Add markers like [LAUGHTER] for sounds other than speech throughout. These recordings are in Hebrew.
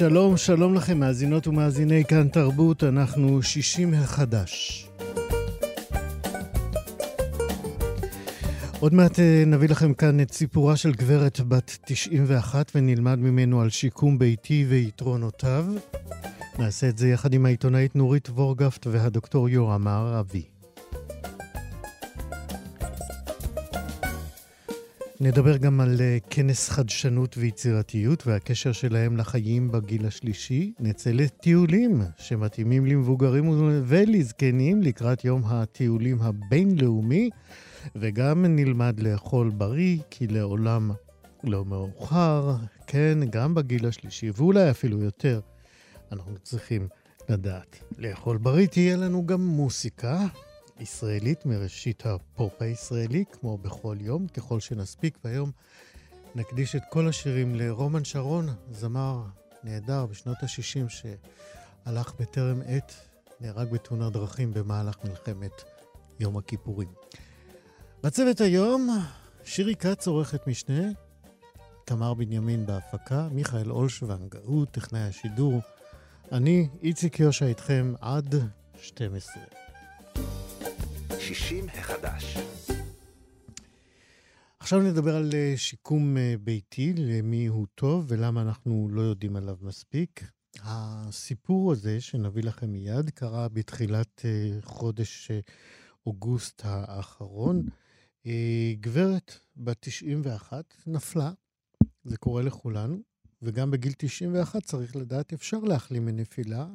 שלום, שלום לכם, מאזינות ומאזיני כאן תרבות, אנחנו שישים החדש. עוד מעט אה, נביא לכם כאן את סיפורה של גברת בת 91 ונלמד ממנו על שיקום ביתי ויתרונותיו. נעשה את זה יחד עם העיתונאית נורית וורגפט והדוקטור יורם אבי. נדבר גם על אה, כנס חדשנות ויצירתיות והקשר שלהם לחיים בגיל השלישי. נצא לטיולים שמתאימים למבוגרים ולזקנים לקראת יום הטיולים הבינלאומי, וגם נלמד לאכול בריא, כי לעולם לא מאוחר, כן, גם בגיל השלישי, ואולי אפילו יותר, אנחנו צריכים לדעת לאכול בריא. תהיה לנו גם מוסיקה, ישראלית מראשית הפופ הישראלי, כמו בכל יום, ככל שנספיק, והיום נקדיש את כל השירים לרומן שרון, זמר נהדר בשנות ה-60 שהלך בטרם עת, נהרג בתאונת דרכים במהלך מלחמת יום הכיפורים. בצוות היום, שירי כץ עורכת משנה, תמר בנימין בהפקה, מיכאל אולשוונג הוא טכנאי השידור. אני, איציק יושע איתכם עד 12. שישים החדש. עכשיו נדבר על אה, שיקום אה, ביתי, למי הוא טוב ולמה אנחנו לא יודעים עליו מספיק. הסיפור הזה, שנביא לכם מיד, קרה בתחילת אה, חודש אוגוסט האחרון. גברת בת 91 נפלה, זה קורה לכולנו, וגם בגיל 91 צריך לדעת, אפשר להחלים מנפילה,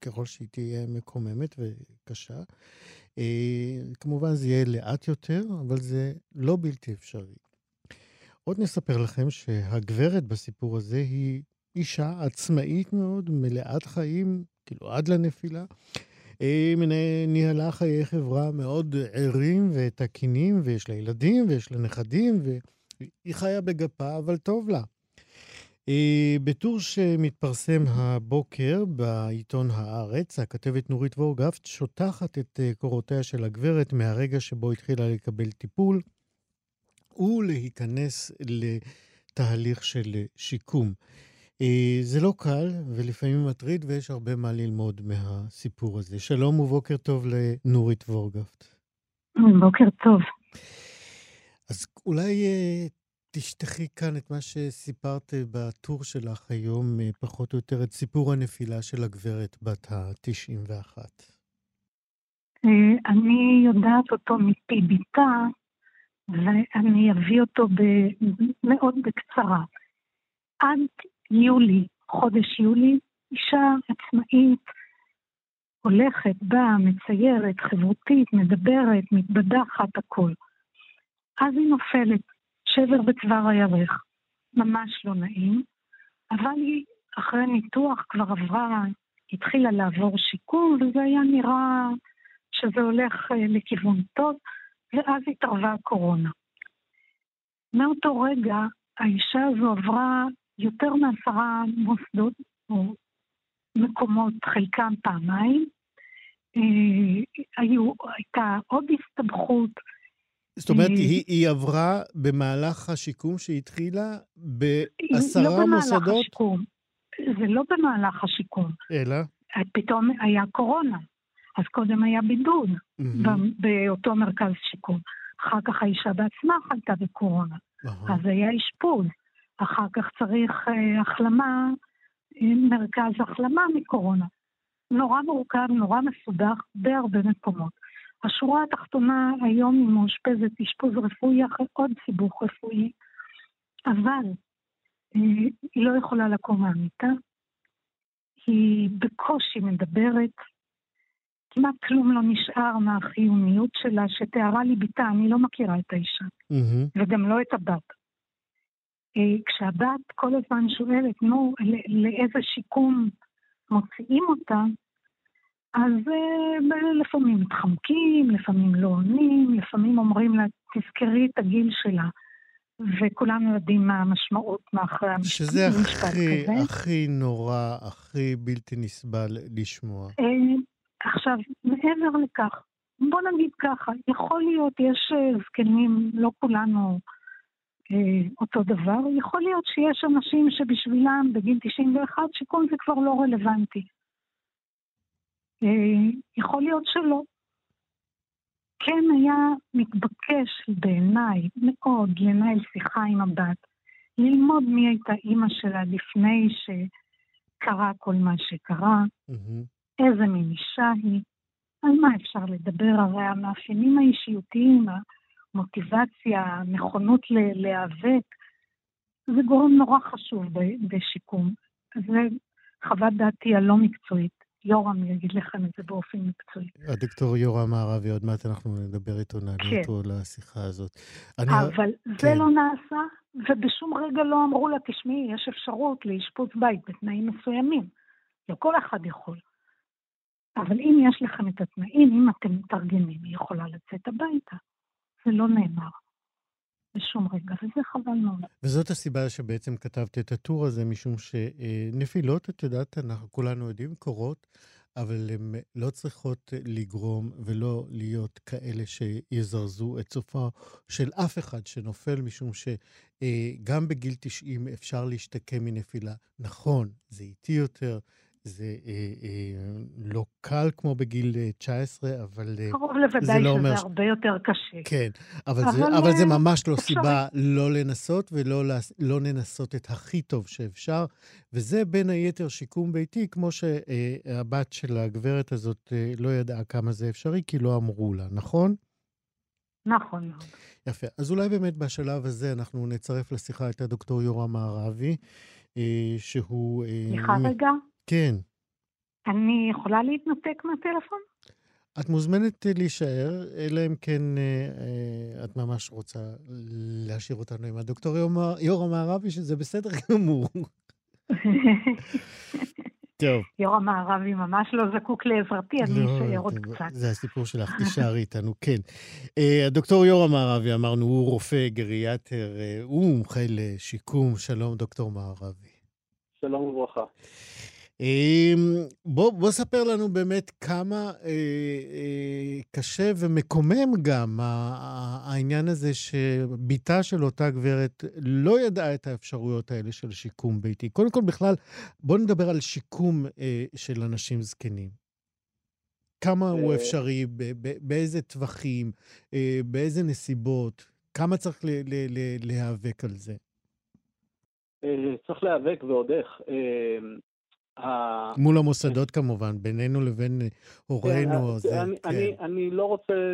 ככל שהיא תהיה מקוממת וקשה. אה, כמובן זה יהיה לאט יותר, אבל זה לא בלתי אפשרי. עוד נספר לכם שהגברת בסיפור הזה היא אישה עצמאית מאוד, מלאת חיים, כאילו עד לנפילה. היא אה, ניהלה חיי חברה מאוד ערים ותקינים, ויש לה ילדים ויש לה נכדים, והיא חיה בגפה, אבל טוב לה. אה, בטור שמתפרסם הבוקר בעיתון הארץ, הכתבת נורית וורגפט שוטחת את אה, קורותיה של הגברת מהרגע שבו התחילה לקבל טיפול ולהיכנס לתהליך של שיקום. אה, זה לא קל ולפעמים מטריד ויש הרבה מה ללמוד מהסיפור הזה. שלום ובוקר טוב לנורית וורגפט. בוקר טוב. אז אולי תשטחי כאן את מה שסיפרת בטור שלך היום, אה, פחות או יותר, את סיפור הנפילה של הגברת בת ה-91. אה, אני יודעת אותו מפי ביתה, ואני אביא אותו מאוד בקצרה. עד יולי, חודש יולי, אישה עצמאית, הולכת, באה, מציירת, חברותית, מדברת, מתבדחת, הכול. אז היא נופלת. שבר בצוואר הירך, ממש לא נעים, אבל היא אחרי ניתוח כבר עברה, התחילה לעבור שיקום, וזה היה נראה שזה הולך אה, לכיוון טוב, ואז התערבה הקורונה. מאותו רגע האישה הזו עברה יותר מעשרה מוסדות או מקומות, חלקם פעמיים. אה, היו, הייתה עוד הסתבכות, זאת אומרת, היא, היא עברה במהלך השיקום שהתחילה בעשרה לא מוסדות? לא במהלך השיקום. זה לא במהלך השיקום. אלא? פתאום היה קורונה. אז קודם היה בידוד mm-hmm. באותו מרכז שיקום. אחר כך האישה בעצמה חלתה בקורונה. Uh-huh. אז היה אשפוז. אחר כך צריך uh, החלמה, אה, מרכז החלמה מקורונה. נורא מורכב, נורא מסובך בהרבה מקומות. השורה התחתונה היום היא מאושפזת אשפוז רפואי אחרי עוד סיבוך רפואי, אבל היא לא יכולה לקום מהמיטה, היא בקושי מדברת, כמעט כלום לא נשאר מהחיוניות שלה, שתיארה לי בתה, אני לא מכירה את האישה, mm-hmm. וגם לא את הבת. אה, כשהבת כל הזמן שואלת, נו, לאיזה שיקום מוציאים אותה, אז אה, לפעמים מתחמקים, לפעמים לא עונים, לפעמים אומרים לה, תזכרי את הגיל שלה. וכולנו יודעים מה המשמעות מאחורי המשפט כזה. שזה הכי, הכי נורא, הכי בלתי נסבל לשמוע. אה, עכשיו, מעבר לכך, בוא נגיד ככה, יכול להיות, יש אה, זקנים, לא כולנו אה, אותו דבר, יכול להיות שיש אנשים שבשבילם בגיל 91 שכל זה כבר לא רלוונטי. אה, יכול להיות שלא. כן היה מתבקש בעיניי מאוד לנהל שיחה עם הבת, ללמוד מי הייתה אימא שלה לפני שקרה כל מה שקרה, mm-hmm. איזה מין אישה היא, על מה אפשר לדבר, הרי המאפיינים האישיותיים, המוטיבציה, הנכונות להיאבק, זה גורם נורא חשוב בשיקום. זה חוות דעתי הלא מקצועית. יורם יגיד לכם את זה באופן מקצועי. הדוקטור יורם מערבי, עוד מעט אנחנו נדבר איתו, נעלה כן. אותו לשיחה הזאת. אני... אבל כן. זה לא נעשה, ובשום רגע לא אמרו לה, תשמעי, יש אפשרות לאשפוז בית בתנאים מסוימים. לא כל אחד יכול. אבל אם יש לכם את התנאים, אם אתם מתארגנים, היא יכולה לצאת הביתה. זה לא נאמר. בשום רגע, וזה חבל מאוד. וזאת הסיבה שבעצם כתבתי את הטור הזה, משום שנפילות, את יודעת, אנחנו כולנו יודעים, קורות, אבל הן לא צריכות לגרום ולא להיות כאלה שיזרזו את סופו של אף אחד שנופל, משום שגם בגיל 90 אפשר להשתקם מנפילה. נכון, זה איטי יותר, זה אה, אה, לא קל כמו בגיל 19, אה, אבל אה, קרוב לוודאי זה לא שזה אומר... הרבה יותר קשה. כן, אבל, אבל, זה, אבל זה אה, ממש לא אפשרי. סיבה לא לנסות ולא לא לנסות את הכי טוב שאפשר, וזה בין היתר שיקום ביתי, כמו שהבת של הגברת הזאת לא ידעה כמה זה אפשרי, כי לא אמרו לה, נכון? נכון מאוד. יפה. אז אולי באמת בשלב הזה אנחנו נצרף לשיחה את הדוקטור יורם מערבי, שהוא... סליחה רגע. כן. אני יכולה להתנתק מהטלפון? את מוזמנת אה, להישאר, אלא אם כן אה, אה, את ממש רוצה להשאיר אותנו עם הדוקטור יורם מערבי, שזה בסדר [LAUGHS] גמור. טוב. יורם מערבי ממש לא זקוק לעזרתי, אני לא, אשאר עוד קצת. זה הסיפור שלך, [LAUGHS] תישארי איתנו, כן. הדוקטור יורם מערבי, אמרנו, הוא רופא גריאטר, הוא מומחה לשיקום. שלום, דוקטור מערבי. שלום וברכה. אמ, בוא, בוא ספר לנו באמת כמה אה, אה, קשה ומקומם גם העניין הזה שבתה של אותה גברת לא ידעה את האפשרויות האלה של שיקום ביתי. קודם כל, בכלל, בוא נדבר על שיקום אה, של אנשים זקנים. כמה הוא אה. אפשרי, באיזה טווחים, אה, באיזה נסיבות, כמה צריך להיאבק על זה? אה, צריך להיאבק ועוד איך. מול המוסדות כמובן, בינינו לבין הורינו. כן, זה, אני, כן. אני, אני לא רוצה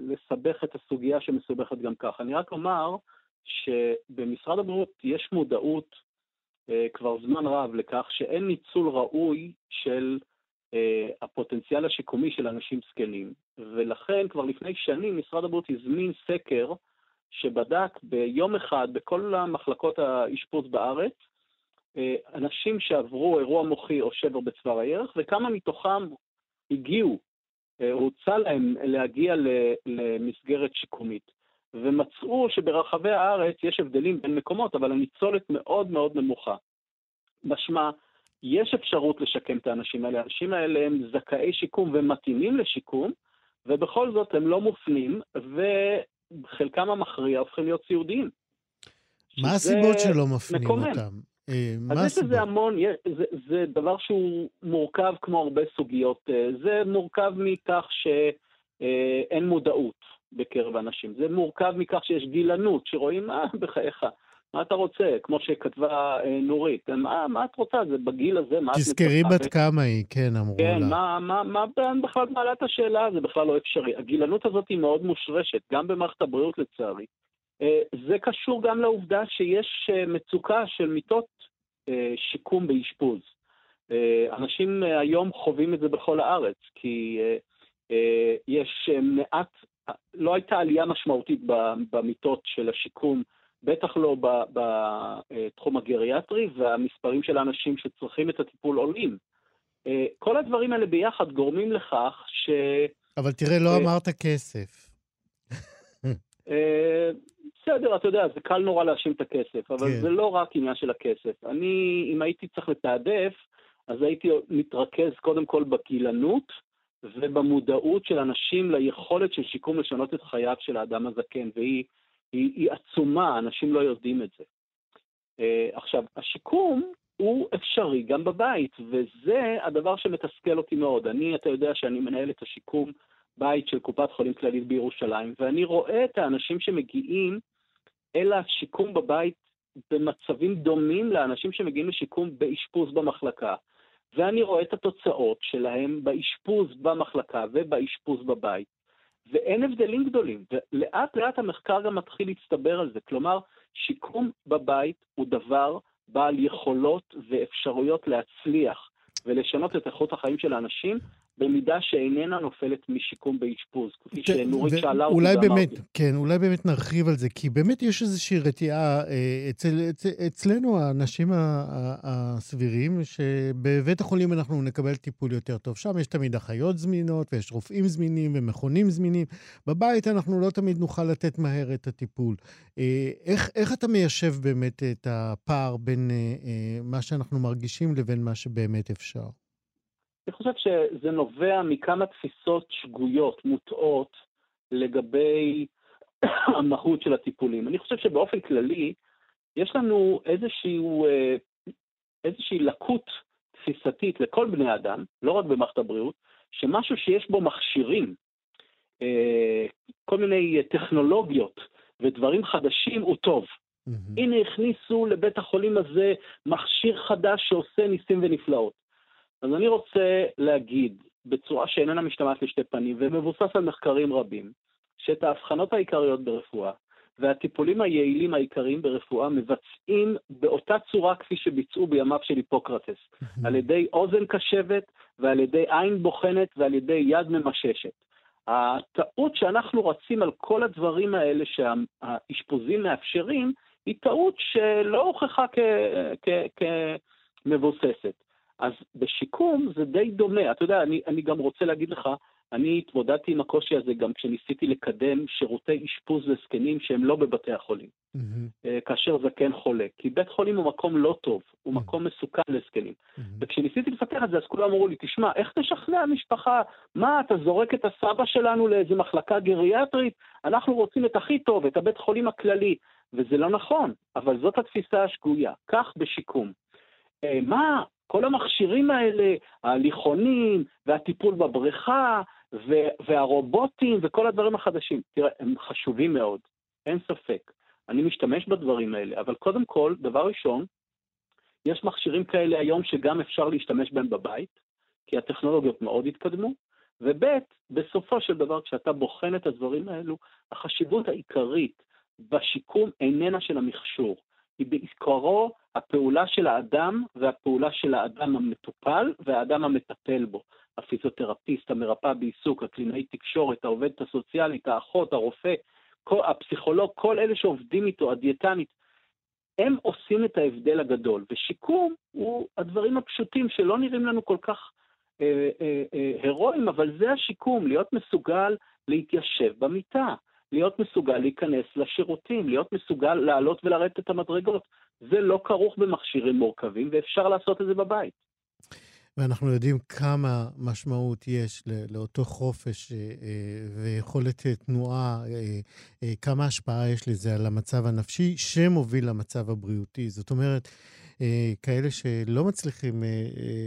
לסבך את הסוגיה שמסובכת גם ככה. אני רק אומר שבמשרד הבריאות יש מודעות אה, כבר זמן רב לכך שאין ניצול ראוי של אה, הפוטנציאל השיקומי של אנשים זקנים. ולכן כבר לפני שנים משרד הבריאות הזמין סקר שבדק ביום אחד בכל המחלקות האשפוז בארץ, אנשים שעברו אירוע מוחי או שבר בצוואר הירך, וכמה מתוכם הגיעו, אה, הוצע להם להגיע למסגרת שיקומית. ומצאו שברחבי הארץ יש הבדלים בין מקומות, אבל הניצולת מאוד מאוד נמוכה. משמע, יש אפשרות לשקם את האנשים האלה. האנשים האלה הם זכאי שיקום ומתאימים לשיקום, ובכל זאת הם לא מופנים, וחלקם המכריע הופכים להיות סיעודיים. מה הסיבות שלא מפנים מקומם. אותם? אה, אז יש לזה המון, זה, זה דבר שהוא מורכב כמו הרבה סוגיות. אה, זה מורכב מכך שאין אה, מודעות בקרב אנשים. זה מורכב מכך שיש גילנות, שרואים, אה, בחייך, מה אתה רוצה? כמו שכתבה נורית, מה, מה את רוצה? זה בגיל הזה, מה את מצפה? תזכרי בת כמה היא, כן, אמרו כן, לה. כן, מה, מה, מה בכלל מעלה את השאלה? זה בכלל לא אפשרי. הגילנות הזאת היא מאוד מושרשת, גם במערכת הבריאות לצערי. זה קשור גם לעובדה שיש מצוקה של מיטות שיקום באשפוז. אנשים היום חווים את זה בכל הארץ, כי יש מעט, לא הייתה עלייה משמעותית במיטות של השיקום בטח לא בתחום הגריאטרי, והמספרים של האנשים שצריכים את הטיפול עולים. אה, כל הדברים האלה ביחד גורמים לכך ש... אבל תראה, לא אה, אמרת כסף. אה, בסדר, אתה יודע, זה קל נורא להאשים את הכסף, אבל כן. זה לא רק עניין של הכסף. אני, אם הייתי צריך לתעדף, אז הייתי מתרכז קודם כל בקהילנות ובמודעות של אנשים ליכולת של שיקום לשנות את חייו של האדם הזקן, והיא היא, היא עצומה, אנשים לא יודעים את זה. Uh, עכשיו, השיקום הוא אפשרי גם בבית, וזה הדבר שמתסכל אותי מאוד. אני, אתה יודע שאני מנהל את השיקום בית של קופת חולים כללית בירושלים, ואני רואה את האנשים שמגיעים אל השיקום בבית במצבים דומים לאנשים שמגיעים לשיקום באשפוז במחלקה. ואני רואה את התוצאות שלהם באשפוז במחלקה ובאשפוז בבית. ואין הבדלים גדולים, ולאט לאט המחקר גם מתחיל להצטבר על זה. כלומר, שיקום בבית הוא דבר בעל יכולות ואפשרויות להצליח ולשנות את איכות החיים של האנשים, במידה שאיננה נופלת משיקום באשפוז, כפי שנורית שאלה אותי ואמרתי. באמת, כן, אולי באמת נרחיב על זה, כי באמת יש איזושהי רתיעה אה, אצל, אצל, אצלנו, האנשים הסבירים, שבבית החולים אנחנו נקבל טיפול יותר טוב. שם יש תמיד אחיות זמינות, ויש רופאים זמינים ומכונים זמינים. בבית אנחנו לא תמיד נוכל לתת מהר את הטיפול. אה, איך, איך אתה מיישב באמת את הפער בין אה, מה שאנחנו מרגישים לבין מה שבאמת אפשר? אני חושב שזה נובע מכמה תפיסות שגויות, מוטעות, לגבי [COUGHS] המהות של הטיפולים. אני חושב שבאופן כללי, יש לנו איזשהו, אה, איזושהי לקות תפיסתית לכל בני אדם, לא רק במערכת הבריאות, שמשהו שיש בו מכשירים, אה, כל מיני טכנולוגיות ודברים חדשים הוא טוב. Mm-hmm. הנה הכניסו לבית החולים הזה מכשיר חדש שעושה ניסים ונפלאות. אז אני רוצה להגיד, בצורה שאיננה משתמעת לשתי פנים ומבוסס על מחקרים רבים, שאת ההבחנות העיקריות ברפואה והטיפולים היעילים העיקריים ברפואה מבצעים באותה צורה כפי שביצעו בימיו של היפוקרטס, על ידי אוזן קשבת ועל ידי עין בוחנת ועל ידי יד ממששת. הטעות שאנחנו רצים על כל הדברים האלה שהאשפוזים מאפשרים, היא טעות שלא הוכחה כמבוססת. אז בשיקום זה די דומה. אתה יודע, אני, אני גם רוצה להגיד לך, אני התמודדתי עם הקושי הזה גם כשניסיתי לקדם שירותי אשפוז לזקנים שהם לא בבתי החולים, mm-hmm. כאשר זקן חולה. כי בית חולים הוא מקום לא טוב, הוא mm-hmm. מקום מסוכן לזקנים. Mm-hmm. וכשניסיתי לפתח את זה, אז כולם אמרו לי, תשמע, איך תשכנע משפחה? מה, אתה זורק את הסבא שלנו לאיזה מחלקה גריאטרית? אנחנו רוצים את הכי טוב, את הבית חולים הכללי. וזה לא נכון, אבל זאת התפיסה השגויה. כך בשיקום. אה, מה כל המכשירים האלה, ההליכונים והטיפול בבריכה והרובוטים וכל הדברים החדשים, תראה, הם חשובים מאוד, אין ספק. אני משתמש בדברים האלה, אבל קודם כל, דבר ראשון, יש מכשירים כאלה היום שגם אפשר להשתמש בהם בבית, כי הטכנולוגיות מאוד התקדמו, וב', בסופו של דבר, כשאתה בוחן את הדברים האלו, החשיבות העיקרית בשיקום איננה של המכשור, היא בעיקרו הפעולה של האדם והפעולה של האדם המטופל והאדם המטפל בו. הפיזיותרפיסט, המרפאה בעיסוק, הקלינאי תקשורת, העובדת הסוציאלית, האחות, הרופא, כל, הפסיכולוג, כל אלה שעובדים איתו, הדיאטנית, הם עושים את ההבדל הגדול. ושיקום הוא הדברים הפשוטים שלא נראים לנו כל כך אה, אה, אה, הירואיים, אבל זה השיקום, להיות מסוגל להתיישב במיטה, להיות מסוגל להיכנס לשירותים, להיות מסוגל לעלות ולרדת את המדרגות. זה לא כרוך במכשירים מורכבים, ואפשר לעשות את זה בבית. ואנחנו יודעים כמה משמעות יש לאותו חופש אה, אה, ויכולת אה, תנועה, כמה השפעה יש לזה על המצב הנפשי שמוביל למצב הבריאותי. זאת אומרת, כאלה שלא מצליחים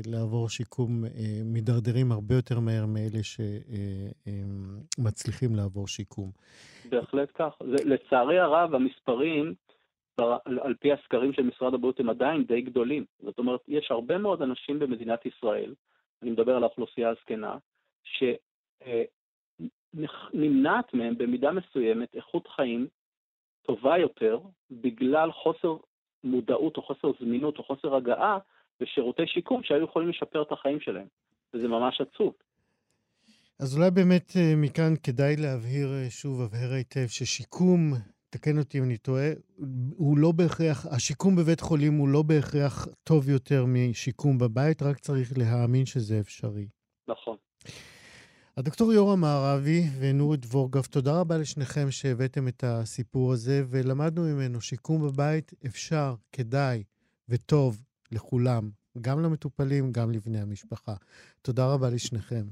לעבור שיקום מידרדרים הרבה יותר מהר מאלה שמצליחים לעבור שיקום. בהחלט כך. לצערי הרב, המספרים על פי הסקרים של משרד הבריאות הם עדיין די גדולים. זאת אומרת, יש הרבה מאוד אנשים במדינת ישראל, אני מדבר על האוכלוסייה הזקנה, שנמנעת מהם במידה מסוימת איכות חיים טובה יותר בגלל חוסר מודעות או חוסר זמינות או חוסר הגעה לשירותי שיקום שהיו יכולים לשפר את החיים שלהם. וזה ממש עצוב. אז אולי באמת אה, מכאן כדאי להבהיר אה, שוב, הבהר היטב, ששיקום, תקן אותי אם אני טועה, הוא לא בהכרח, השיקום בבית חולים הוא לא בהכרח טוב יותר משיקום בבית, רק צריך להאמין שזה אפשרי. נכון. הדוקטור יורם מערבי ונורית וורגב, תודה רבה לשניכם שהבאתם את הסיפור הזה, ולמדנו ממנו שיקום בבית אפשר, כדאי וטוב לכולם, גם למטופלים, גם לבני המשפחה. תודה רבה לשניכם.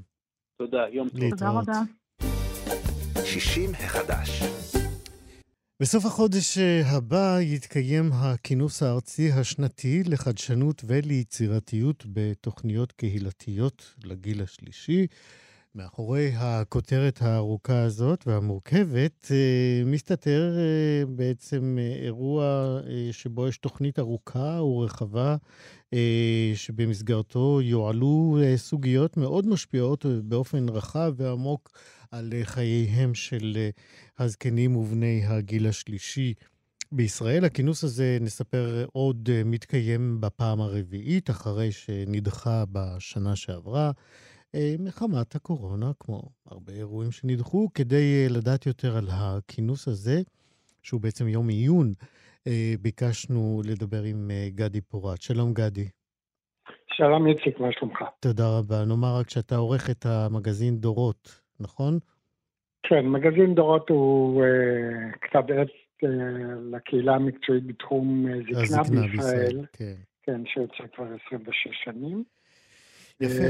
תודה, יום טוב. להתראות. תודה רבה. 60 החדש. בסוף החודש הבא יתקיים הכינוס הארצי השנתי לחדשנות וליצירתיות בתוכניות קהילתיות לגיל השלישי. מאחורי הכותרת הארוכה הזאת והמורכבת אה, מסתתר אה, בעצם אירוע שבו יש תוכנית ארוכה ורחבה שבמסגרתו יועלו סוגיות מאוד משפיעות באופן רחב ועמוק על חייהם של הזקנים ובני הגיל השלישי. בישראל הכינוס הזה, נספר, עוד מתקיים בפעם הרביעית, אחרי שנדחה בשנה שעברה, אה, מחמת הקורונה, כמו הרבה אירועים שנדחו, כדי אה, לדעת יותר על הכינוס הזה, שהוא בעצם יום עיון, אה, ביקשנו לדבר עם גדי פורט. שלום, גדי. שלום, איציק, מה שלומך? תודה רבה. נאמר רק שאתה עורך את המגזין דורות, נכון? כן, מגזין דורות הוא uh, כתב עת uh, לקהילה המקצועית בתחום uh, זקנה בישראל. בישראל כן. כן, שיוצא כבר 26 שנים. יפה.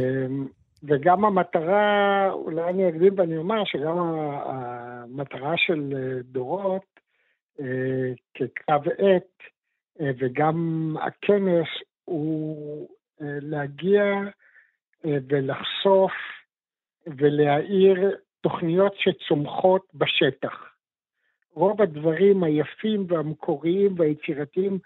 וגם המטרה, אולי אני אקדים ואני אומר שגם המטרה של דורות uh, ככתב עת uh, וגם הכנס הוא להגיע ולחשוף ולהאיר תוכניות שצומחות בשטח. רוב הדברים היפים והמקוריים והיצירתיים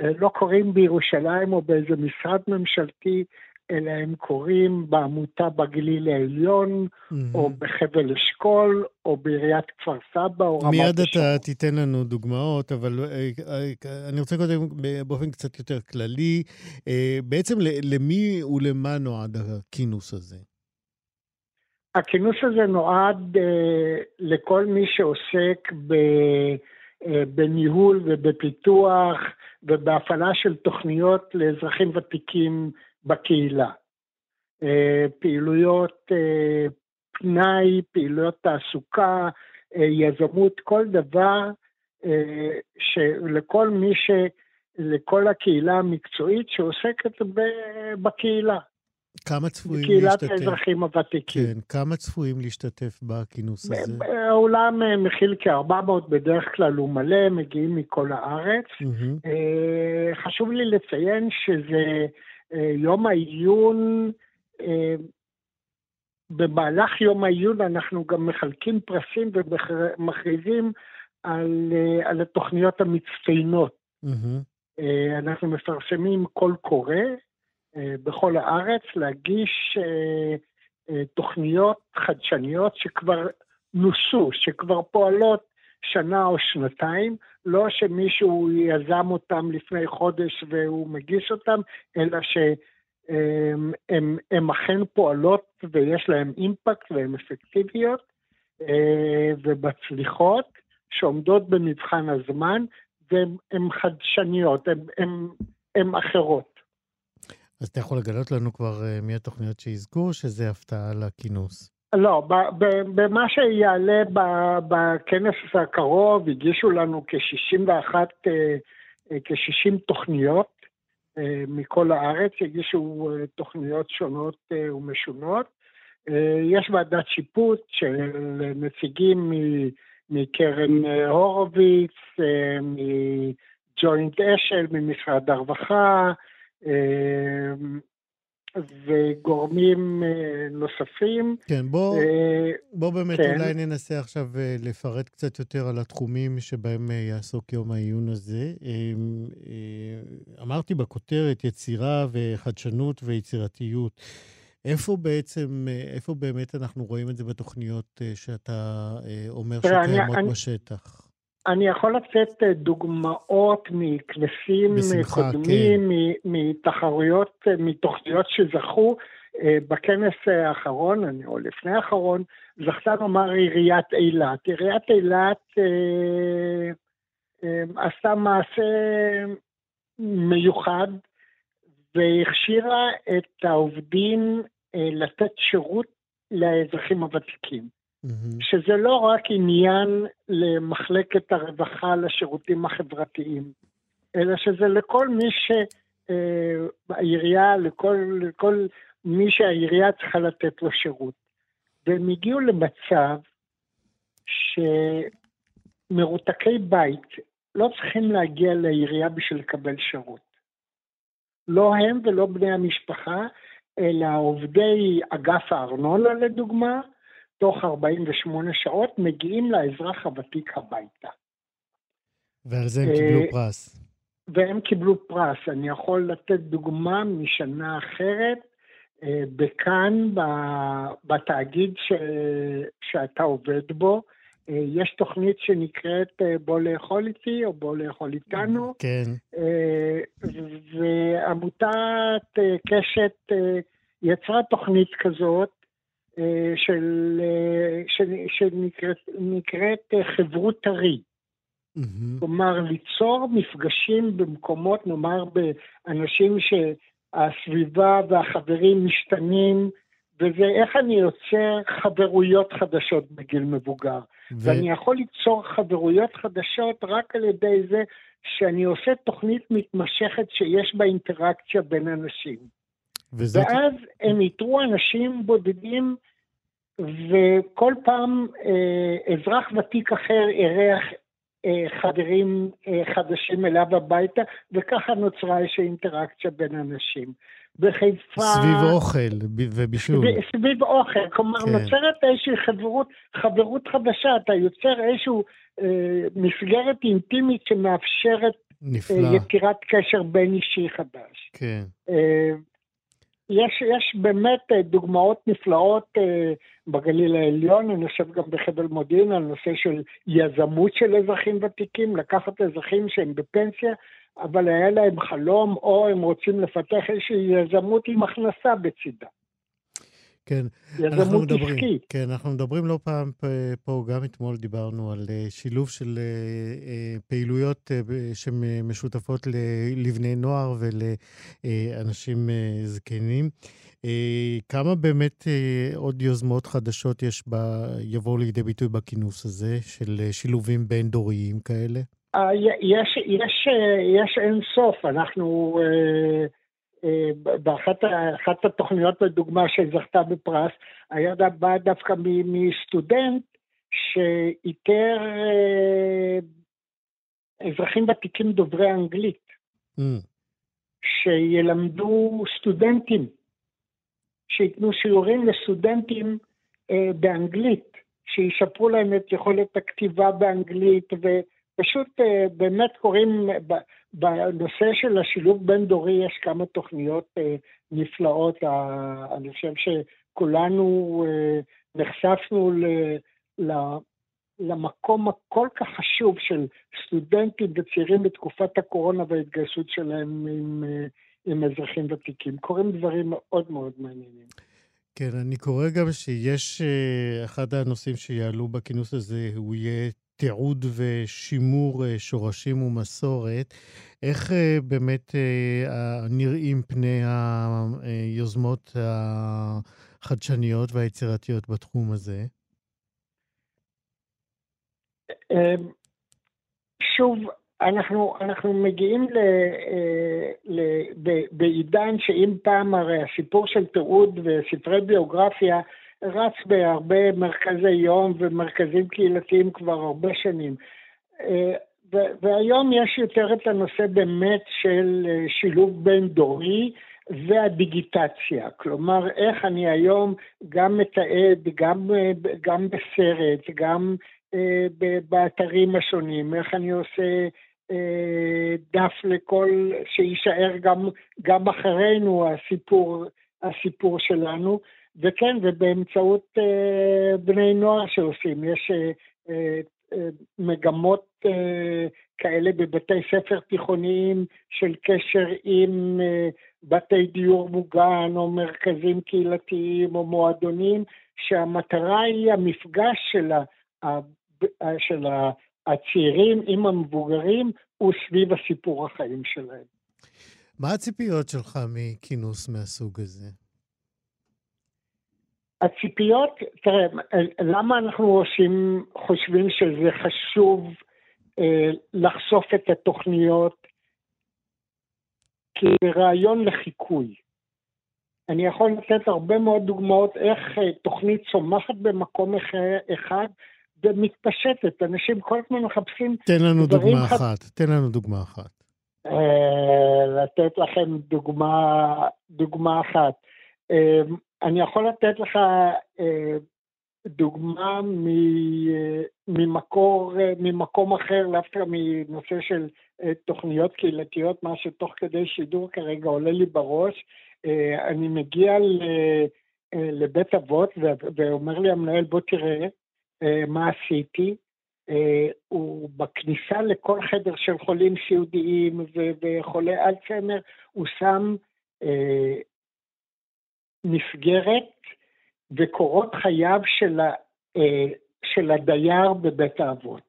אה, לא קורים בירושלים או באיזה משרד ממשלתי, אלא הם קורים בעמותה בגליל העליון, mm-hmm. או בחבל אשכול, או בעיריית כפר סבא, או רמת מיד אתה תיתן לנו דוגמאות, אבל אה, אה, אני רוצה קודם באופן קצת יותר כללי, בעצם למי ולמה נועד הכינוס הזה? הכינוס הזה נועד לכל מי שעוסק ב, בניהול ובפיתוח ובהפעלה של תוכניות לאזרחים ותיקים בקהילה. Uh, פעילויות uh, פנאי, פעילויות תעסוקה, uh, יזמות, כל דבר שלכל מי ש... לכל הקהילה המקצועית שעוסקת בקהילה. כמה צפויים להשתתף? קהילת האזרחים הוותיקים. כן, כמה צפויים להשתתף בכינוס הזה? האולם אה, מכיל כ-400, בדרך כלל הוא מלא, מגיעים מכל הארץ. Mm-hmm. חשוב לי לציין שזה אה, יום העיון, במהלך יום העיון אנחנו גם מחלקים פרסים ומכריזים על, על התוכניות המצטיינות. Mm-hmm. אנחנו מפרסמים קול קורא, אה, בכל הארץ להגיש אה, אה, תוכניות חדשניות שכבר נוסו, שכבר פועלות שנה או שנתיים, לא שמישהו יזם אותם לפני חודש והוא מגיש אותם, אלא שהן אכן פועלות ויש להן אימפקט והן אפקטיביות ומצליחות, שעומדות במבחן הזמן, והן חדשניות, הן אחרות. אז אתה יכול לגלות לנו כבר uh, מי התוכניות שיזכו, שזה הפתעה לכינוס. לא, במה שיעלה בכנס הקרוב, הגישו לנו כ-61, אה, אה, כ-60 תוכניות מכל הארץ, הגישו תוכניות שונות ומשונות. יש ועדת שיפוט של נציגים מקרן הורוביץ, מג'וינט אשל, ממשרד הרווחה, וגורמים אה, נוספים. כן, בוא, אה, בוא באמת כן. אולי ננסה עכשיו אה, לפרט קצת יותר על התחומים שבהם יעסוק יום העיון הזה. אמ, אמרתי בכותרת יצירה וחדשנות ויצירתיות. איפה בעצם, איפה באמת אנחנו רואים את זה בתוכניות שאתה אומר שקיימות בשטח? אני יכול לתת דוגמאות מכנסים קודמים, כן. מתחרויות, מתוכניות שזכו. בכנס האחרון, או לפני האחרון, זכתה לומר עיריית אילת. עיריית אילת אה, אה, עשתה מעשה מיוחד והכשירה את העובדים אה, לתת שירות לאזרחים הוותיקים. Mm-hmm. שזה לא רק עניין למחלקת הרווחה לשירותים החברתיים, אלא שזה לכל מי שהעירייה, לכל, לכל מי שהעירייה צריכה לתת לו שירות. והם הגיעו למצב שמרותקי בית לא צריכים להגיע לעירייה בשביל לקבל שירות. לא הם ולא בני המשפחה, אלא עובדי אגף הארנונה לדוגמה, תוך 48 שעות מגיעים לאזרח הוותיק הביתה. ועל זה הם קיבלו אה, פרס. והם קיבלו פרס. אני יכול לתת דוגמה משנה אחרת. אה, בכאן, בתאגיד ש, שאתה עובד בו, אה, יש תוכנית שנקראת בוא לאכול איתי או בוא לאכול איתנו. כן. ועמותת קשת יצרה תוכנית כזאת של, של, שנקראת חברות טרי. Mm-hmm. כלומר, ליצור מפגשים במקומות, נאמר, באנשים ש... הסביבה והחברים משתנים, וזה איך אני יוצר חברויות חדשות בגיל מבוגר. ו... ואני יכול ליצור חברויות חדשות רק על ידי זה שאני עושה תוכנית מתמשכת שיש בה אינטראקציה בין אנשים. וזאת... ואז הם איתרו אנשים בודדים, וכל פעם אה, אזרח ותיק אחר אירח אה, חברים אה, חדשים אליו הביתה, וככה נוצרה איזושהי אינטראקציה בין אנשים. בחיפה... סביב אוכל ובישול. סביב אוכל, כלומר כן. נוצרת איזושהי חברות, חברות חדשה, אתה יוצר איזושהי אה, מסגרת אינטימית שמאפשרת אה, יצירת קשר בין אישי חדש. כן. יש, יש באמת אה, דוגמאות נפלאות אה, בגליל העליון, אני חושב גם בחבל מודיעין, על נושא של יזמות של אזרחים ותיקים, לקחת אזרחים שהם בפנסיה, אבל היה להם חלום, או הם רוצים לפתח איזושהי יזמות עם הכנסה בצידה. כן, אנחנו מדברים, עסקית. כן, אנחנו מדברים לא פעם פה, גם אתמול דיברנו על אה, שילוב של פעילויות שמשותפות לבני נוער ולאנשים זקנים. אה, כמה באמת אה, עוד יוזמות חדשות יש ב... יבואו לידי ביטוי בכינוס הזה, של אה, שילובים בין-דוריים כאלה? יש, יש, יש אין סוף. אנחנו, באחת התוכניות, לדוגמה, שזכתה בפרס, היה בא דווקא מסטודנט שאיתר אזרחים ותיקים דוברי אנגלית, mm. שילמדו סטודנטים שייתנו שיעורים לסטודנטים אה, באנגלית, שישפרו להם את יכולת הכתיבה באנגלית, ופשוט אה, באמת קוראים, בנושא של השילוב בין-דורי יש כמה תוכניות אה, נפלאות. אני חושב שכולנו אה, נחשפנו למקום הכל כך חשוב של סטודנטים וצעירים בתקופת הקורונה וההתגייסות שלהם עם, עם אזרחים ותיקים. קורים דברים מאוד מאוד מעניינים. כן, אני קורא גם שיש, אחד הנושאים שיעלו בכינוס הזה, הוא יהיה תיעוד ושימור אה, שורשים ומסורת. איך אה, באמת נראים פני היוזמות החדשניות והיצירתיות בתחום הזה? שוב, אנחנו, אנחנו מגיעים ל, אה, ל, ב, בעידן שאם פעם הרי הסיפור של תיעוד וספרי ביוגרפיה רץ בהרבה מרכזי יום ומרכזים קהילתיים כבר הרבה שנים. אה, והיום יש יותר את הנושא באמת של אה, שילוב בין דורי והדיגיטציה. כלומר, איך אני היום גם מתעד, גם, גם בסרט, גם באתרים השונים, איך אני עושה אה, דף לכל, שיישאר גם, גם אחרינו הסיפור, הסיפור שלנו, וכן, ובאמצעות אה, בני נוער שעושים. יש אה, מגמות כאלה בבתי ספר תיכוניים של קשר עם בתי דיור מוגן או מרכזים קהילתיים או מועדונים, שהמטרה היא המפגש של, ה, של הצעירים עם המבוגרים הוא סביב הסיפור החיים שלהם. מה הציפיות שלך מכינוס מהסוג הזה? הציפיות, תראה, למה אנחנו עושים, חושבים שזה חשוב אה, לחשוף את התוכניות? כי זה רעיון לחיקוי. אני יכול לתת הרבה מאוד דוגמאות איך אה, תוכנית צומחת במקום אחד ומתפשטת. אנשים כל הזמן מחפשים... תן לנו דוגמה ח... אחת, תן לנו דוגמה אחת. אה, לתת לכם דוגמה, דוגמה אחת. אה, אני יכול לתת לך דוגמה ממקור, ממקום אחר, דווקא מנושא של תוכניות קהילתיות, מה שתוך כדי שידור כרגע עולה לי בראש. אני מגיע לבית אבות ואומר לי המנהל, בוא תראה מה עשיתי. הוא בכניסה לכל חדר של חולים סיעודיים וחולי אלצהיימר, הוא שם מסגרת וקורות חייו של, ה, אה, של הדייר בבית האבות.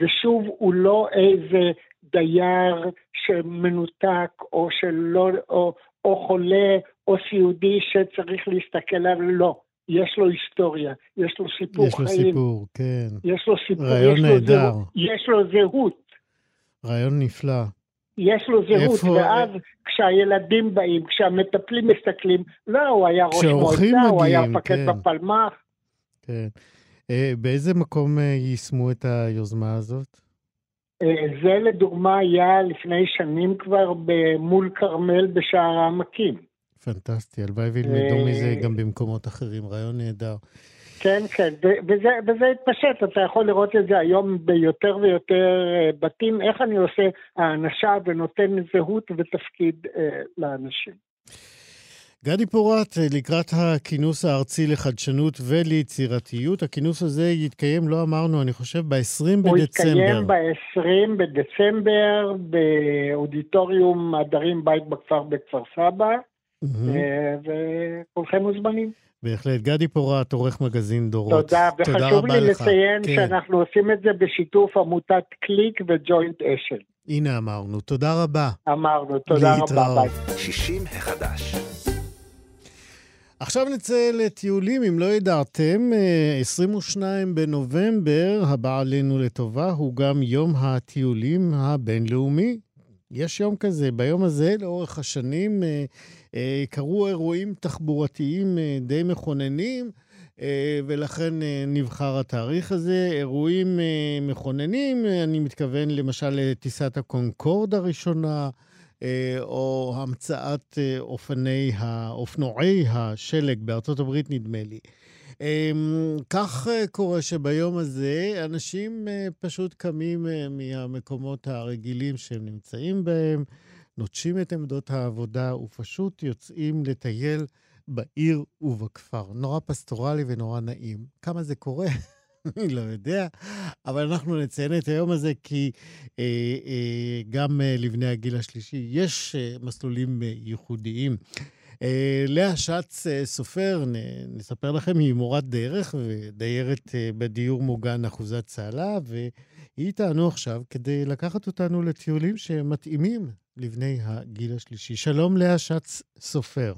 ושוב, הוא לא איזה דייר שמנותק או שלא, או, או חולה או סיעודי שצריך להסתכל עליו, לא. יש לו היסטוריה, יש לו סיפור יש חיים. יש לו סיפור, כן. יש לו סיפור, רעיון יש נהדר. לו זהות, יש לו זהות. רעיון נפלא. יש לו זהות, איפה- ואז כשהילדים באים, כשהמטפלים מסתכלים, לא, הוא היה ראש מועצה, הוא היה מגיעים, מפקד כן. בפלמ"ח. כן. אה, באיזה מקום אה, יישמו את היוזמה הזאת? אה, זה לדוגמה היה לפני שנים כבר מול כרמל בשער העמקים. פנטסטי, הלוואי וילמדו אה, מזה גם במקומות אחרים, רעיון נהדר. כן, כן, וזה, וזה התפשט, אתה יכול לראות את זה היום ביותר ויותר אה, בתים, איך אני עושה האנשה ונותן זהות ותפקיד אה, לאנשים. גדי פורט, אה, לקראת הכינוס הארצי לחדשנות וליצירתיות, הכינוס הזה יתקיים, לא אמרנו, אני חושב, ב-20 הוא בדצמבר. יתקיים ב-20 בדצמבר באודיטוריום הדרים בית בכפר בכפר סבא. אה, וכולכם מוזמנים. בהחלט. גדי פורט, עורך מגזין דורות. תודה, וחשוב רבה לי לך. לציין כן. שאנחנו עושים את זה בשיתוף עמותת קליק וג'וינט אשל. הנה אמרנו. תודה רבה. אמרנו, תודה רבה, להתראות. ביי. 60 החדש. עכשיו נצא לטיולים, אם לא ידעתם, אה, 22 בנובמבר, הבא עלינו לטובה, הוא גם יום הטיולים הבינלאומי. יש יום כזה. ביום הזה, לאורך השנים, אה, אה, קרו אירועים תחבורתיים אה, די מכוננים, אה, ולכן אה, נבחר התאריך הזה. אירועים אה, מכוננים, אה, אני מתכוון למשל לטיסת הקונקורד הראשונה, אה, או המצאת אה, אופני, אופנועי השלג בארצות הברית, נדמה לי. אמ, כך אה, קורה שביום הזה אנשים אה, פשוט קמים אה, מהמקומות הרגילים שהם נמצאים בהם, נוטשים את עמדות העבודה ופשוט יוצאים לטייל בעיר ובכפר. נורא פסטורלי ונורא נעים. כמה זה קורה? [LAUGHS] אני לא יודע, אבל אנחנו נציין את היום הזה כי אה, אה, גם אה, לבני הגיל השלישי יש אה, מסלולים אה, ייחודיים. אה, לאה שץ אה, סופר, נספר לכם, היא מורת דרך ודיירת אה, בדיור מוגן אחוזת צהלה, והיא איתנו עכשיו כדי לקחת אותנו לטיולים שמתאימים לבני הגיל השלישי. שלום לאה שץ סופר.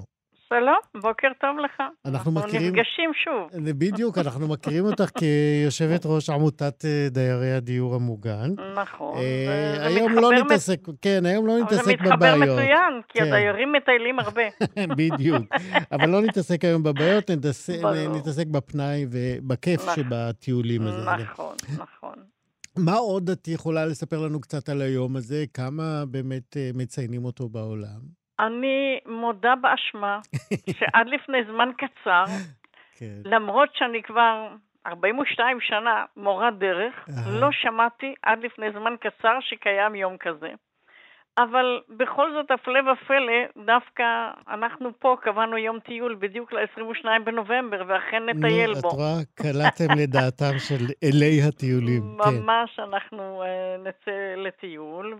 שלום, בוקר טוב לך. אנחנו מכירים- נפגשים שוב. זה בדיוק, אנחנו מכירים אותך [LAUGHS] כיושבת ראש עמותת אה, דיירי הדיור המוגן. נכון. אה, זה- זה היום לא נתעסק, כן, היום לא אבל זה נתעסק מתחבר בבעיות. מצוין, כי כן. הדיירים מטיילים הרבה. [LAUGHS] בדיוק. אבל לא נתעסק היום בבעיות, נתעסק. נתעסק בפנאי ובכיף נכון. שבטיולים הזה. נכון, נכון. מה עוד את יכולה לספר לנו קצת על היום הזה? כמה באמת אה, מציינים אותו בעולם? אני מודה באשמה [LAUGHS] שעד לפני זמן קצר, כן. למרות שאני כבר 42 שנה מורת דרך. לא שמעתי עד לפני זמן קצר שקיים יום כזה. אבל בכל זאת, הפלא ופלא, דווקא אנחנו פה קבענו יום טיול בדיוק ל-22 בנובמבר, ואכן נטייל נו, בו. את רואה, קלעתם לדעתם של אלי הטיולים. [LAUGHS] כן. ממש, אנחנו uh, נצא לטיול,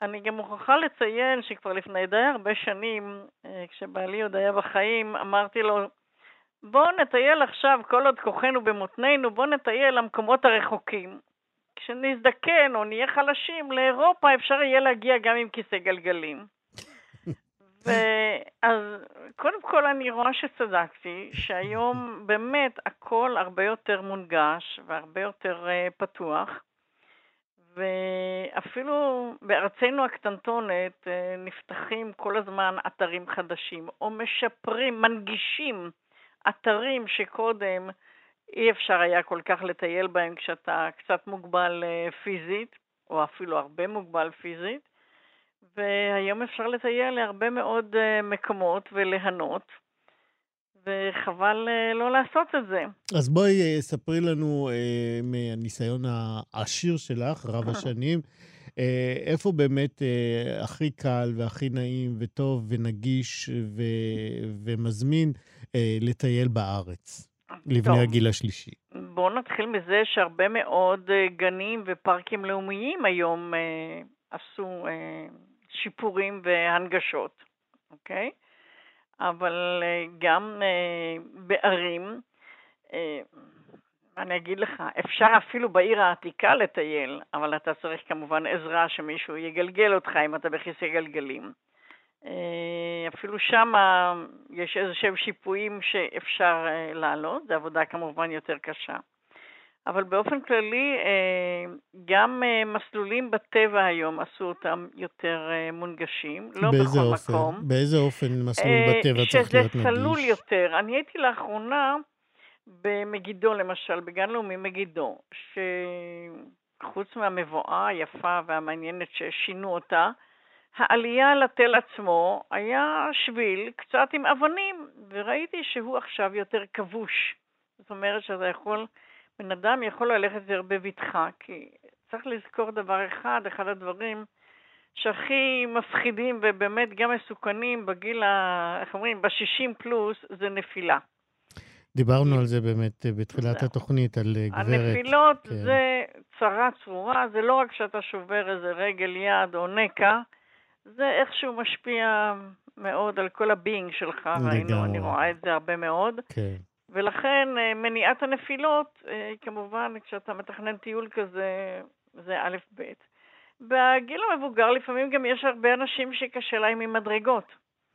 ואני גם מוכרחה לציין שכבר לפני די הרבה שנים, uh, כשבעלי עוד היה בחיים, אמרתי לו, בואו נטייל עכשיו, כל עוד כוחנו במותנינו, בואו נטייל למקומות הרחוקים. כשנזדקן או נהיה חלשים, לאירופה אפשר יהיה להגיע גם עם כיסא גלגלים. [LAUGHS] ואז קודם כל אני רואה שצדקתי, שהיום באמת הכל הרבה יותר מונגש והרבה יותר uh, פתוח, ואפילו בארצנו הקטנטונת uh, נפתחים כל הזמן אתרים חדשים, או משפרים, מנגישים אתרים שקודם אי אפשר היה כל כך לטייל בהם כשאתה קצת מוגבל uh, פיזית, או אפילו הרבה מוגבל פיזית. והיום אפשר לטייל להרבה מאוד uh, מקומות וליהנות, וחבל uh, לא לעשות את זה. אז בואי uh, ספרי לנו uh, מהניסיון העשיר שלך, רב השנים, איפה באמת הכי קל והכי נעים וטוב ונגיש ו- ומזמין לטייל בארץ, לבני. הגיל השלישי. בואו נתחיל מזה שהרבה מאוד גנים ופארקים לאומיים היום עשו... שיפורים והנגשות, אוקיי? אבל אה, גם אה, בערים, אה, אני אגיד לך, אפשר אפילו בעיר העתיקה לטייל, אבל אתה צריך כמובן עזרה שמישהו יגלגל אותך אם אתה בכיסא גלגלים. אפילו שם יש איזה שהם שיפועים שאפשר לעלות, זו עבודה כמובן יותר קשה. אבל באופן כללי, אה, גם אה, מסלולים בטבע היום עשו אותם יותר אה, מונגשים, לא בכל אופן? מקום. באיזה אופן מסלול בטבע צריך להיות נגיש? שזה צלול יותר. אני הייתי לאחרונה במגידו, למשל, בגן לאומי מגידו, שחוץ מהמבואה היפה והמעניינת ששינו אותה, העלייה לתל עצמו היה שביל קצת עם אבנים, וראיתי שהוא עכשיו יותר כבוש. זאת אומרת שאתה יכול... בן אדם יכול ללכת יותר בבטחה, כי צריך לזכור דבר אחד, אחד הדברים שהכי מפחידים ובאמת גם מסוכנים בגיל, ה... איך אומרים, ב-60 פלוס, זה נפילה. דיברנו על זה באמת בתחילת זה. התוכנית, על גברת. הנפילות כן. זה צרה צרורה, זה לא רק שאתה שובר איזה רגל יד או נקע, זה איכשהו משפיע מאוד על כל הבינג שלך, ראינו, אני רואה את זה הרבה מאוד. כן. ולכן אה, מניעת הנפילות, אה, כמובן, כשאתה מתכנן טיול כזה, זה א' ב'. בגיל המבוגר לפעמים גם יש הרבה אנשים שקשה להם עם מדרגות.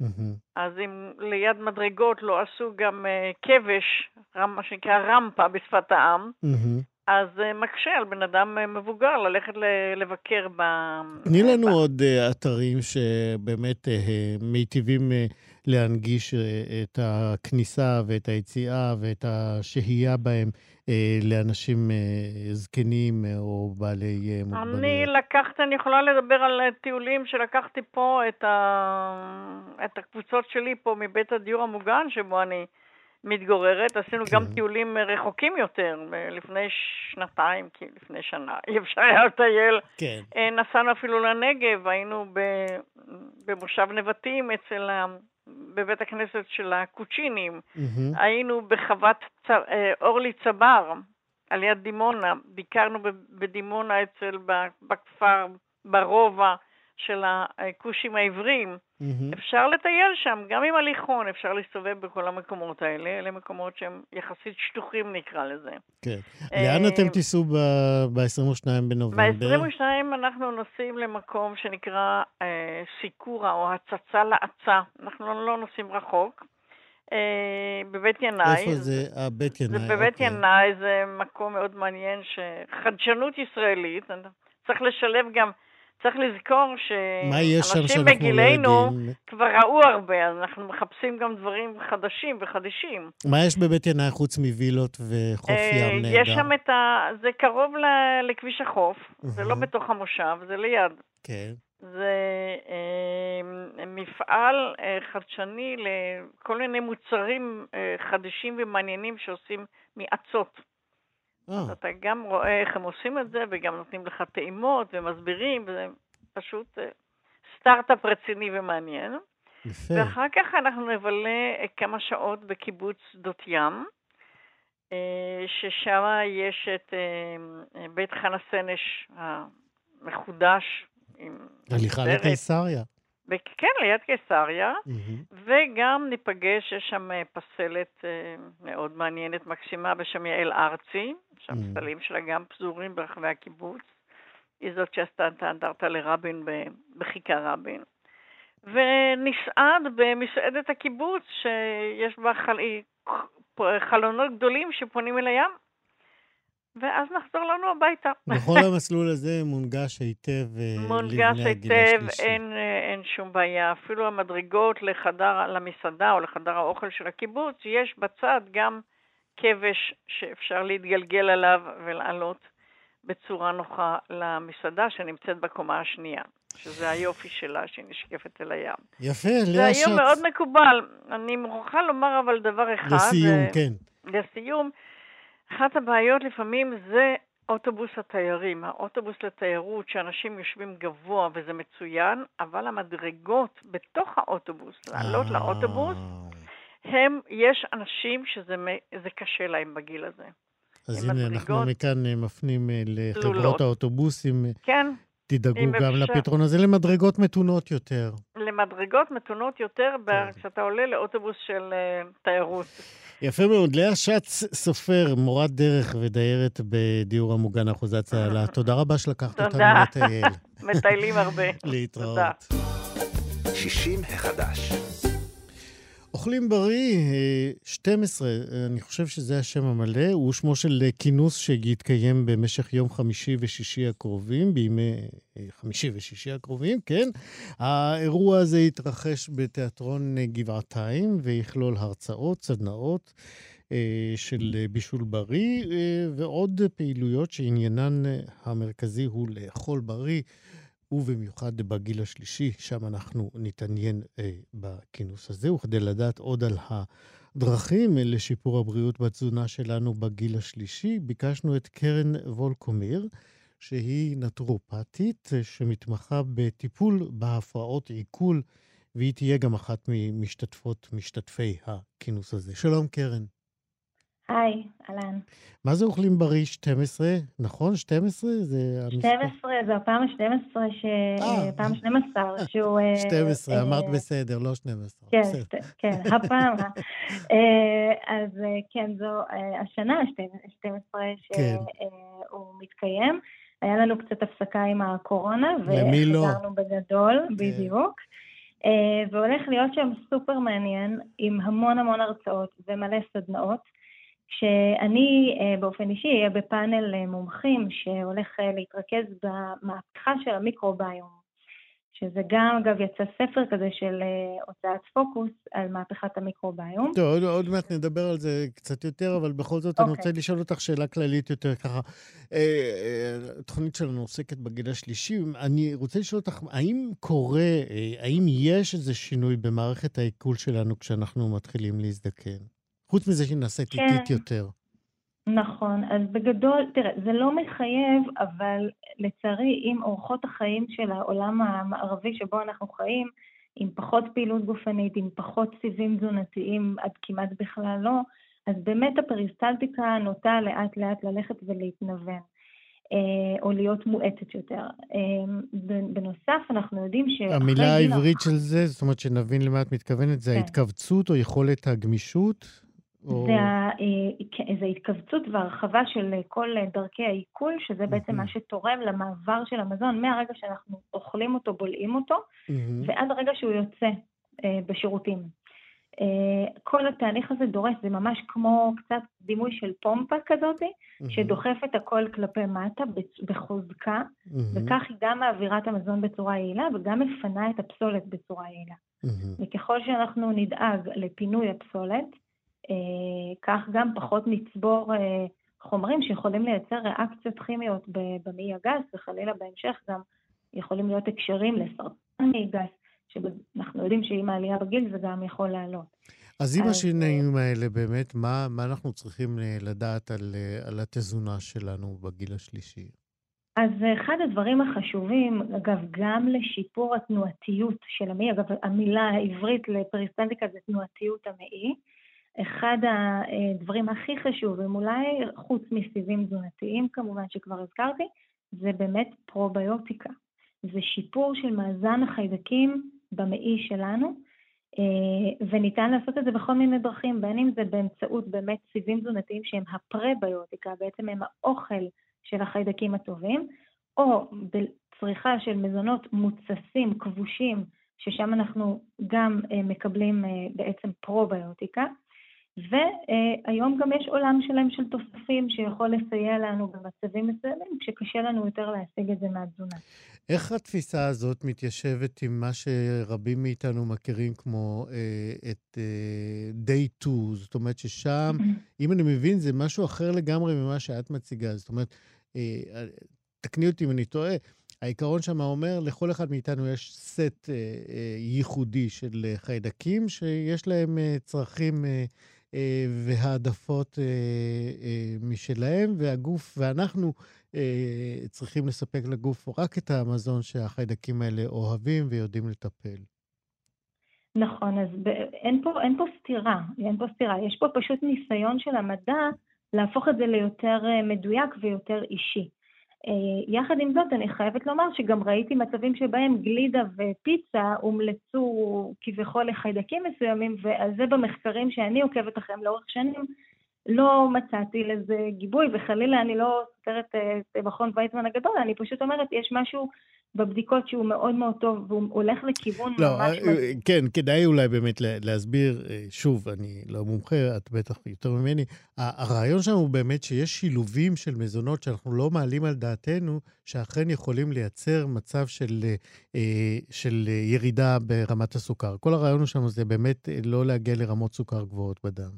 Mm-hmm. אז אם ליד מדרגות לא עשו גם uh, כבש, מה שנקרא רמפה בשפת העם, mm-hmm. אז uh, מקשה על בן אדם uh, מבוגר ללכת לבקר ב... תני לנו ב... עוד אתרים שבאמת מיטיבים להנגיש את הכניסה ואת היציאה ואת השהייה בהם לאנשים זקנים או בעלי מוגבלויות. אני לקחתי, אני יכולה לדבר על טיולים שלקחתי פה את, ה... את הקבוצות שלי פה מבית הדיור המוגן, שבו אני... מתגוררת, עשינו כן. גם טיולים רחוקים יותר, לפני שנתיים, כי לפני שנה, [LAUGHS] אי אפשר היה לטייל. כן. אה, נסענו אפילו לנגב, היינו במושב נבטים אצל, ה... בבית הכנסת של הקוצ'ינים, mm-hmm. היינו בחוות צ... אה, אורלי צבר, על יד דימונה, ביקרנו בדימונה אצל, בכפר, ברובע. של הכושים העבריים. Mm-hmm. אפשר לטייל שם, גם עם הליכון, אפשר להסתובב בכל המקומות האלה. אלה מקומות שהם יחסית שטוחים, נקרא לזה. כן. לאן אתם תיסעו ב-22 בנובמבר? ב-22 אנחנו נוסעים למקום שנקרא אה, סיקורה, או הצצה לעצה. אנחנו לא, לא נוסעים רחוק. אה, בבית ינאי. איפה זה? אה, בית ינאי, זה בבית אוקיי. ינאי, זה מקום מאוד מעניין, שחדשנות ישראלית, צריך לשלב גם צריך לזכור שאנשים לא בגילנו כבר ראו הרבה, אז אנחנו מחפשים גם דברים חדשים וחדישים. מה יש בבית ינאי חוץ מווילות וחוף אה, ים נהדר? יש שם את ה... זה קרוב לכביש החוף, זה לא בתוך המושב, זה ליד. כן. זה אה, מפעל אה, חדשני לכל מיני מוצרים חדשים ומעניינים שעושים מאצות. אז אתה גם רואה איך הם עושים את זה, וגם נותנים לך טעימות ומסבירים, וזה פשוט סטארט-אפ רציני ומעניין. יפה. ואחר כך אנחנו נבלה כמה שעות בקיבוץ שדות ים, ששם יש את בית חנה סנש המחודש. הליכה לקיסריה. כן, ליד קיסריה, mm-hmm. וגם ניפגש, יש שם פסלת מאוד מעניינת, מקסימה, בשם יעל ארצי, שהפסלים mm-hmm. שלה גם פזורים ברחבי הקיבוץ. היא זאת שעשתה את האנדרטה לרבין בכיכר רבין. ונסעד במסעדת הקיבוץ, שיש בה חל... חלונות גדולים שפונים אל הים, ואז נחזור לנו הביתה. בכל המסלול הזה מונגש היטב מונגש היטב, אין, אין שום בעיה. אפילו המדרגות לחדר, למסעדה או לחדר האוכל של הקיבוץ, יש בצד גם כבש שאפשר להתגלגל עליו ולעלות בצורה נוחה למסעדה שנמצאת בקומה השנייה. שזה היופי שלה, שהיא נשקפת אל הים. יפה, לאה שץ. זה היום מאוד מקובל. אני מוכרחה לומר אבל דבר אחד. לסיום, ו... כן. לסיום, אחת הבעיות לפעמים זה אוטובוס התיירים. האוטובוס לתיירות, שאנשים יושבים גבוה וזה מצוין, אבל המדרגות בתוך האוטובוס, לעלות אה. לאוטובוס, הם, יש אנשים שזה קשה להם בגיל הזה. אז הנה, אנחנו מכאן אה, מפנים אה, לחברות. האוטובוסים. כן. תדאגו גם אפשר... לפתרון הזה למדרגות מתונות יותר. למדרגות מתונות יותר, כן. כשאתה עולה לאוטובוס של uh, תיירות. יפה מאוד. לאה שץ סופר, מורת דרך ודיירת בדיור המוגן אחוזת צהלה. [LAUGHS] תודה רבה שלקחת אותנו לטייל. [LAUGHS] מטיילים הרבה. [LAUGHS] להתראות. תודה. 60 החדש. אוכלים בריא, 12, אה, אני חושב שזה השם המלא, הוא שמו של כינוס שיתקיים במשך יום חמישי ושישי הקרובים, בימי אה, חמישי ושישי הקרובים, כן. האירוע הזה יתרחש בתיאטרון גבעתיים ויכלול הרצאות, סדנאות. אה, של בישול בריא ועוד פעילויות שעניינן המרכזי הוא לאכול בריא. ובמיוחד בגיל השלישי, שם אנחנו נתעניין אה, בכינוס הזה. וכדי לדעת עוד על הדרכים לשיפור הבריאות בתזונה שלנו בגיל השלישי, ביקשנו את קרן וולקומיר, שהיא נטורופטית, שמתמחה בטיפול בהפרעות עיכול, והיא תהיה גם אחת ממשתתפות, משתתפי הכינוס הזה. שלום, קרן. היי, אהלן. מה זה אוכלים בריא 12? נכון? 12? זה המספר? 12, זו הפעם ה-12 ש... אה. פעם 12, שהוא... 12, אה, אמרת בסדר, לא 12. כן, כן, הפעם. [LAUGHS] אז כן, זו השנה ה-12 כן. שהוא מתקיים. היה לנו קצת הפסקה עם הקורונה, לא? וחזרנו בגדול, כן. בדיוק. והולך להיות שם סופר מעניין, עם המון המון הרצאות ומלא סדנאות. שאני אה, באופן אישי אהיה בפאנל אה, מומחים שהולך אה, להתרכז במהפכה של המיקרוביום, שזה גם, אגב, יצא ספר כזה של הוצאת פוקוס על מהפכת המיקרוביום. טוב, עוד, עוד מעט נדבר על זה קצת יותר, אבל בכל זאת okay. אני רוצה אוקיי. לשאול אותך שאלה כללית יותר ככה. התוכנית שלנו עוסקת בגיל השלישי. אני רוצה לשאול אותך, האם קורה, האם יש איזה שינוי במערכת העיכול שלנו כשאנחנו מתחילים להזדקן? חוץ מזה שנעשית כן. איטית יותר. נכון, אז בגדול, תראה, זה לא מחייב, אבל לצערי, עם אורחות החיים של העולם המערבי שבו אנחנו חיים, עם פחות פעילות גופנית, עם פחות סיבים תזונתיים, עד כמעט בכלל לא, אז באמת הפריסטלטיקה נוטה לאט לאט ללכת ולהתנוון. אה, או להיות מואטת יותר. אה, בנוסף, אנחנו יודעים ש... המילה העברית של זה, זאת אומרת שנבין למה את מתכוונת, זה כן. ההתכווצות או יכולת הגמישות? או... זה, אה, כן, זה התכווצות והרחבה של כל דרכי העיכול, שזה בעצם מה שתורם למעבר של המזון מהרגע שאנחנו אוכלים אותו, בולעים אותו, ועד הרגע שהוא יוצא אה, בשירותים. אה, כל התהליך הזה דורס, זה ממש כמו קצת דימוי של פומפה כזאת, שדוחף את הכל כלפי מטה בחוזקה, וכך היא גם מעבירה את המזון בצורה יעילה וגם מפנה את הפסולת בצורה יעילה. וככל שאנחנו נדאג לפינוי הפסולת, אה, כך גם פחות נצבור אה, חומרים שיכולים לייצר ריאקציות כימיות במעי הגס, וחלילה בהמשך גם יכולים להיות הקשרים לסרטן מעי גס, שאנחנו יודעים שעם העלייה בגיל זה גם יכול לעלות. אז עם השינויים האלה באמת, מה, מה אנחנו צריכים אה, לדעת על, על התזונה שלנו בגיל השלישי? אז אחד הדברים החשובים, אגב, גם לשיפור התנועתיות של המעי, אגב, המילה העברית לפריסטנטיקה זה תנועתיות המעי, אחד הדברים הכי חשובים, אולי חוץ מסיבים תזונתיים כמובן שכבר הזכרתי, זה באמת פרוביוטיקה. זה שיפור של מאזן החיידקים במעי שלנו, אה, וניתן לעשות את זה בכל מיני דרכים, בין אם זה באמצעות באמת סיבים תזונתיים שהם הפרביוטיקה, בעצם הם האוכל של החיידקים הטובים, או בצריכה של מזונות מוצסים, כבושים, ששם אנחנו גם אה, מקבלים אה, בעצם פרוביוטיקה. והיום גם יש עולם שלם של תוספים שיכול לסייע לנו במצבים מסוימים, כשקשה לנו יותר להשיג את זה מהתזונה. איך התפיסה הזאת מתיישבת עם מה שרבים מאיתנו מכירים כמו אה, את אה, day 2? זאת אומרת ששם, [CLEARS THROAT] אם אני מבין, זה משהו אחר לגמרי ממה שאת מציגה. זאת אומרת, אה, תקני אותי אם אני טועה, העיקרון שם אומר, לכל אחד מאיתנו יש סט אה, אה, ייחודי של חיידקים שיש להם אה, צרכים אה, אה, והעדפות אה, אה, משלהם, והגוף, ואנחנו צריכים לספק לגוף רק את המזון שהחיידקים האלה אוהבים ויודעים לטפל. נכון, אז ב- אין, פה, אין פה סתירה, אין פה סתירה, יש פה פשוט ניסיון של המדע להפוך את זה ליותר מדויק ויותר אישי. אה, יחד עם זאת, אני חייבת לומר שגם ראיתי מצבים שבהם גלידה ופיצה הומלצו כביכול לחיידקים מסוימים, ועל זה במחקרים שאני עוקבת אחריהם לאורך שנים, לא מצאתי לזה גיבוי, וחלילה אני לא סותרת את מכון ויצמן הגדול, אני פשוט אומרת, יש משהו בבדיקות שהוא מאוד מאוד טוב, והוא הולך לכיוון לא, ממש... לא, כן, כדאי אולי באמת להסביר, אה, שוב, אני לא מומחה, את בטח יותר ממני, הרעיון שם הוא באמת שיש שילובים של מזונות שאנחנו לא מעלים על דעתנו, שאכן יכולים לייצר מצב של, של ירידה ברמת הסוכר. כל הרעיון שם זה באמת לא להגיע לרמות סוכר גבוהות בדם.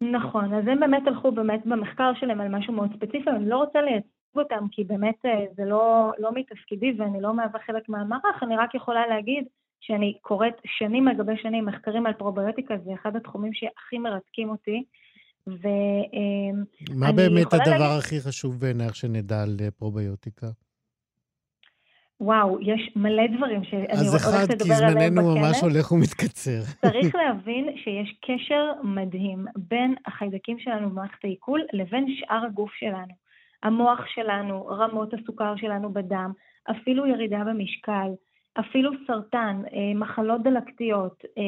נכון, אז הם באמת הלכו באמת במחקר שלהם על משהו מאוד ספציפי, אני לא רוצה לייצג אותם כי באמת אה, זה לא, לא מתפקידי ואני לא מהווה חלק מהמערך, אני רק יכולה להגיד שאני קוראת שנים על גבי שנים מחקרים על פרוביוטיקה, זה אחד התחומים שהכי מרתקים אותי. ו... אה, מה באמת הדבר להגיד... הכי חשוב בעיניך שנדע על אה, פרוביוטיקה? וואו, יש מלא דברים שאני הולכת לדבר עליהם בכנס. אז אחד, כי זמננו ממש הולך ומתקצר. צריך [LAUGHS] להבין שיש קשר מדהים בין החיידקים שלנו במערכת העיכול לבין שאר הגוף שלנו. המוח שלנו, רמות הסוכר שלנו בדם, אפילו ירידה במשקל, אפילו סרטן, אה, מחלות דלקתיות, אה,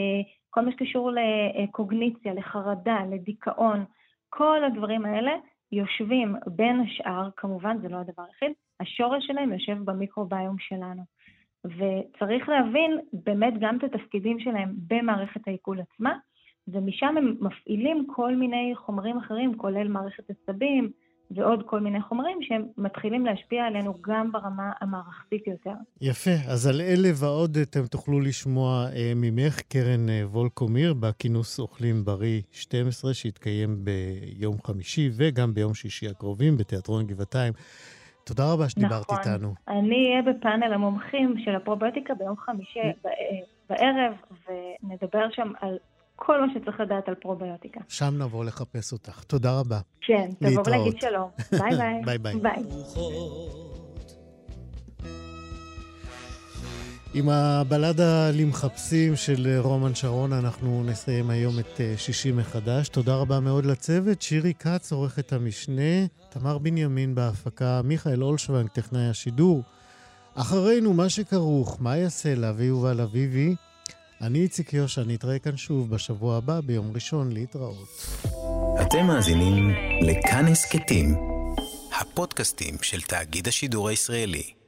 כל מה שקשור לקוגניציה, לחרדה, לדיכאון, כל הדברים האלה יושבים בין השאר, כמובן זה לא הדבר היחיד, השורש שלהם יושב במיקרוביום שלנו. וצריך להבין באמת גם את התפקידים שלהם במערכת העיכול עצמה, ומשם הם מפעילים כל מיני חומרים אחרים, כולל מערכת עצבים ועוד כל מיני חומרים שהם מתחילים להשפיע עלינו גם ברמה המערכתית יותר. יפה, אז על אלה ועוד אתם תוכלו לשמוע אה, ממך, קרן אה, וולקומיר, בכינוס אוכלים בריא 12, שיתקיים ביום חמישי וגם ביום שישי הקרובים בתיאטרון גבעתיים. תודה רבה שדיברת נכון. איתנו. אני אהיה בפאנל המומחים של הפרוביוטיקה ביום חמישי בערב, ונדבר שם על כל מה שצריך לדעת על פרוביוטיקה. שם נבוא לחפש אותך. תודה רבה. כן, תבוא ולהגיד שלום. ביי ביי. [LAUGHS] ביי ביי. עם הבלדה למחפשים של רומן שרון אנחנו נסיים היום את אה, שישי מחדש. תודה רבה מאוד לצוות. שירי כץ, עורכת המשנה, תמר בנימין בהפקה, מיכאל אולשוונג, טכנאי השידור. אחרינו, מה שכרוך, מה יעשה לה ויובל אביבי. אני איציק יושע, נתראה כאן שוב בשבוע הבא, ביום ראשון, להתראות. אתם מאזינים לכאן הסכתים, הפודקאסטים של תאגיד השידור הישראלי.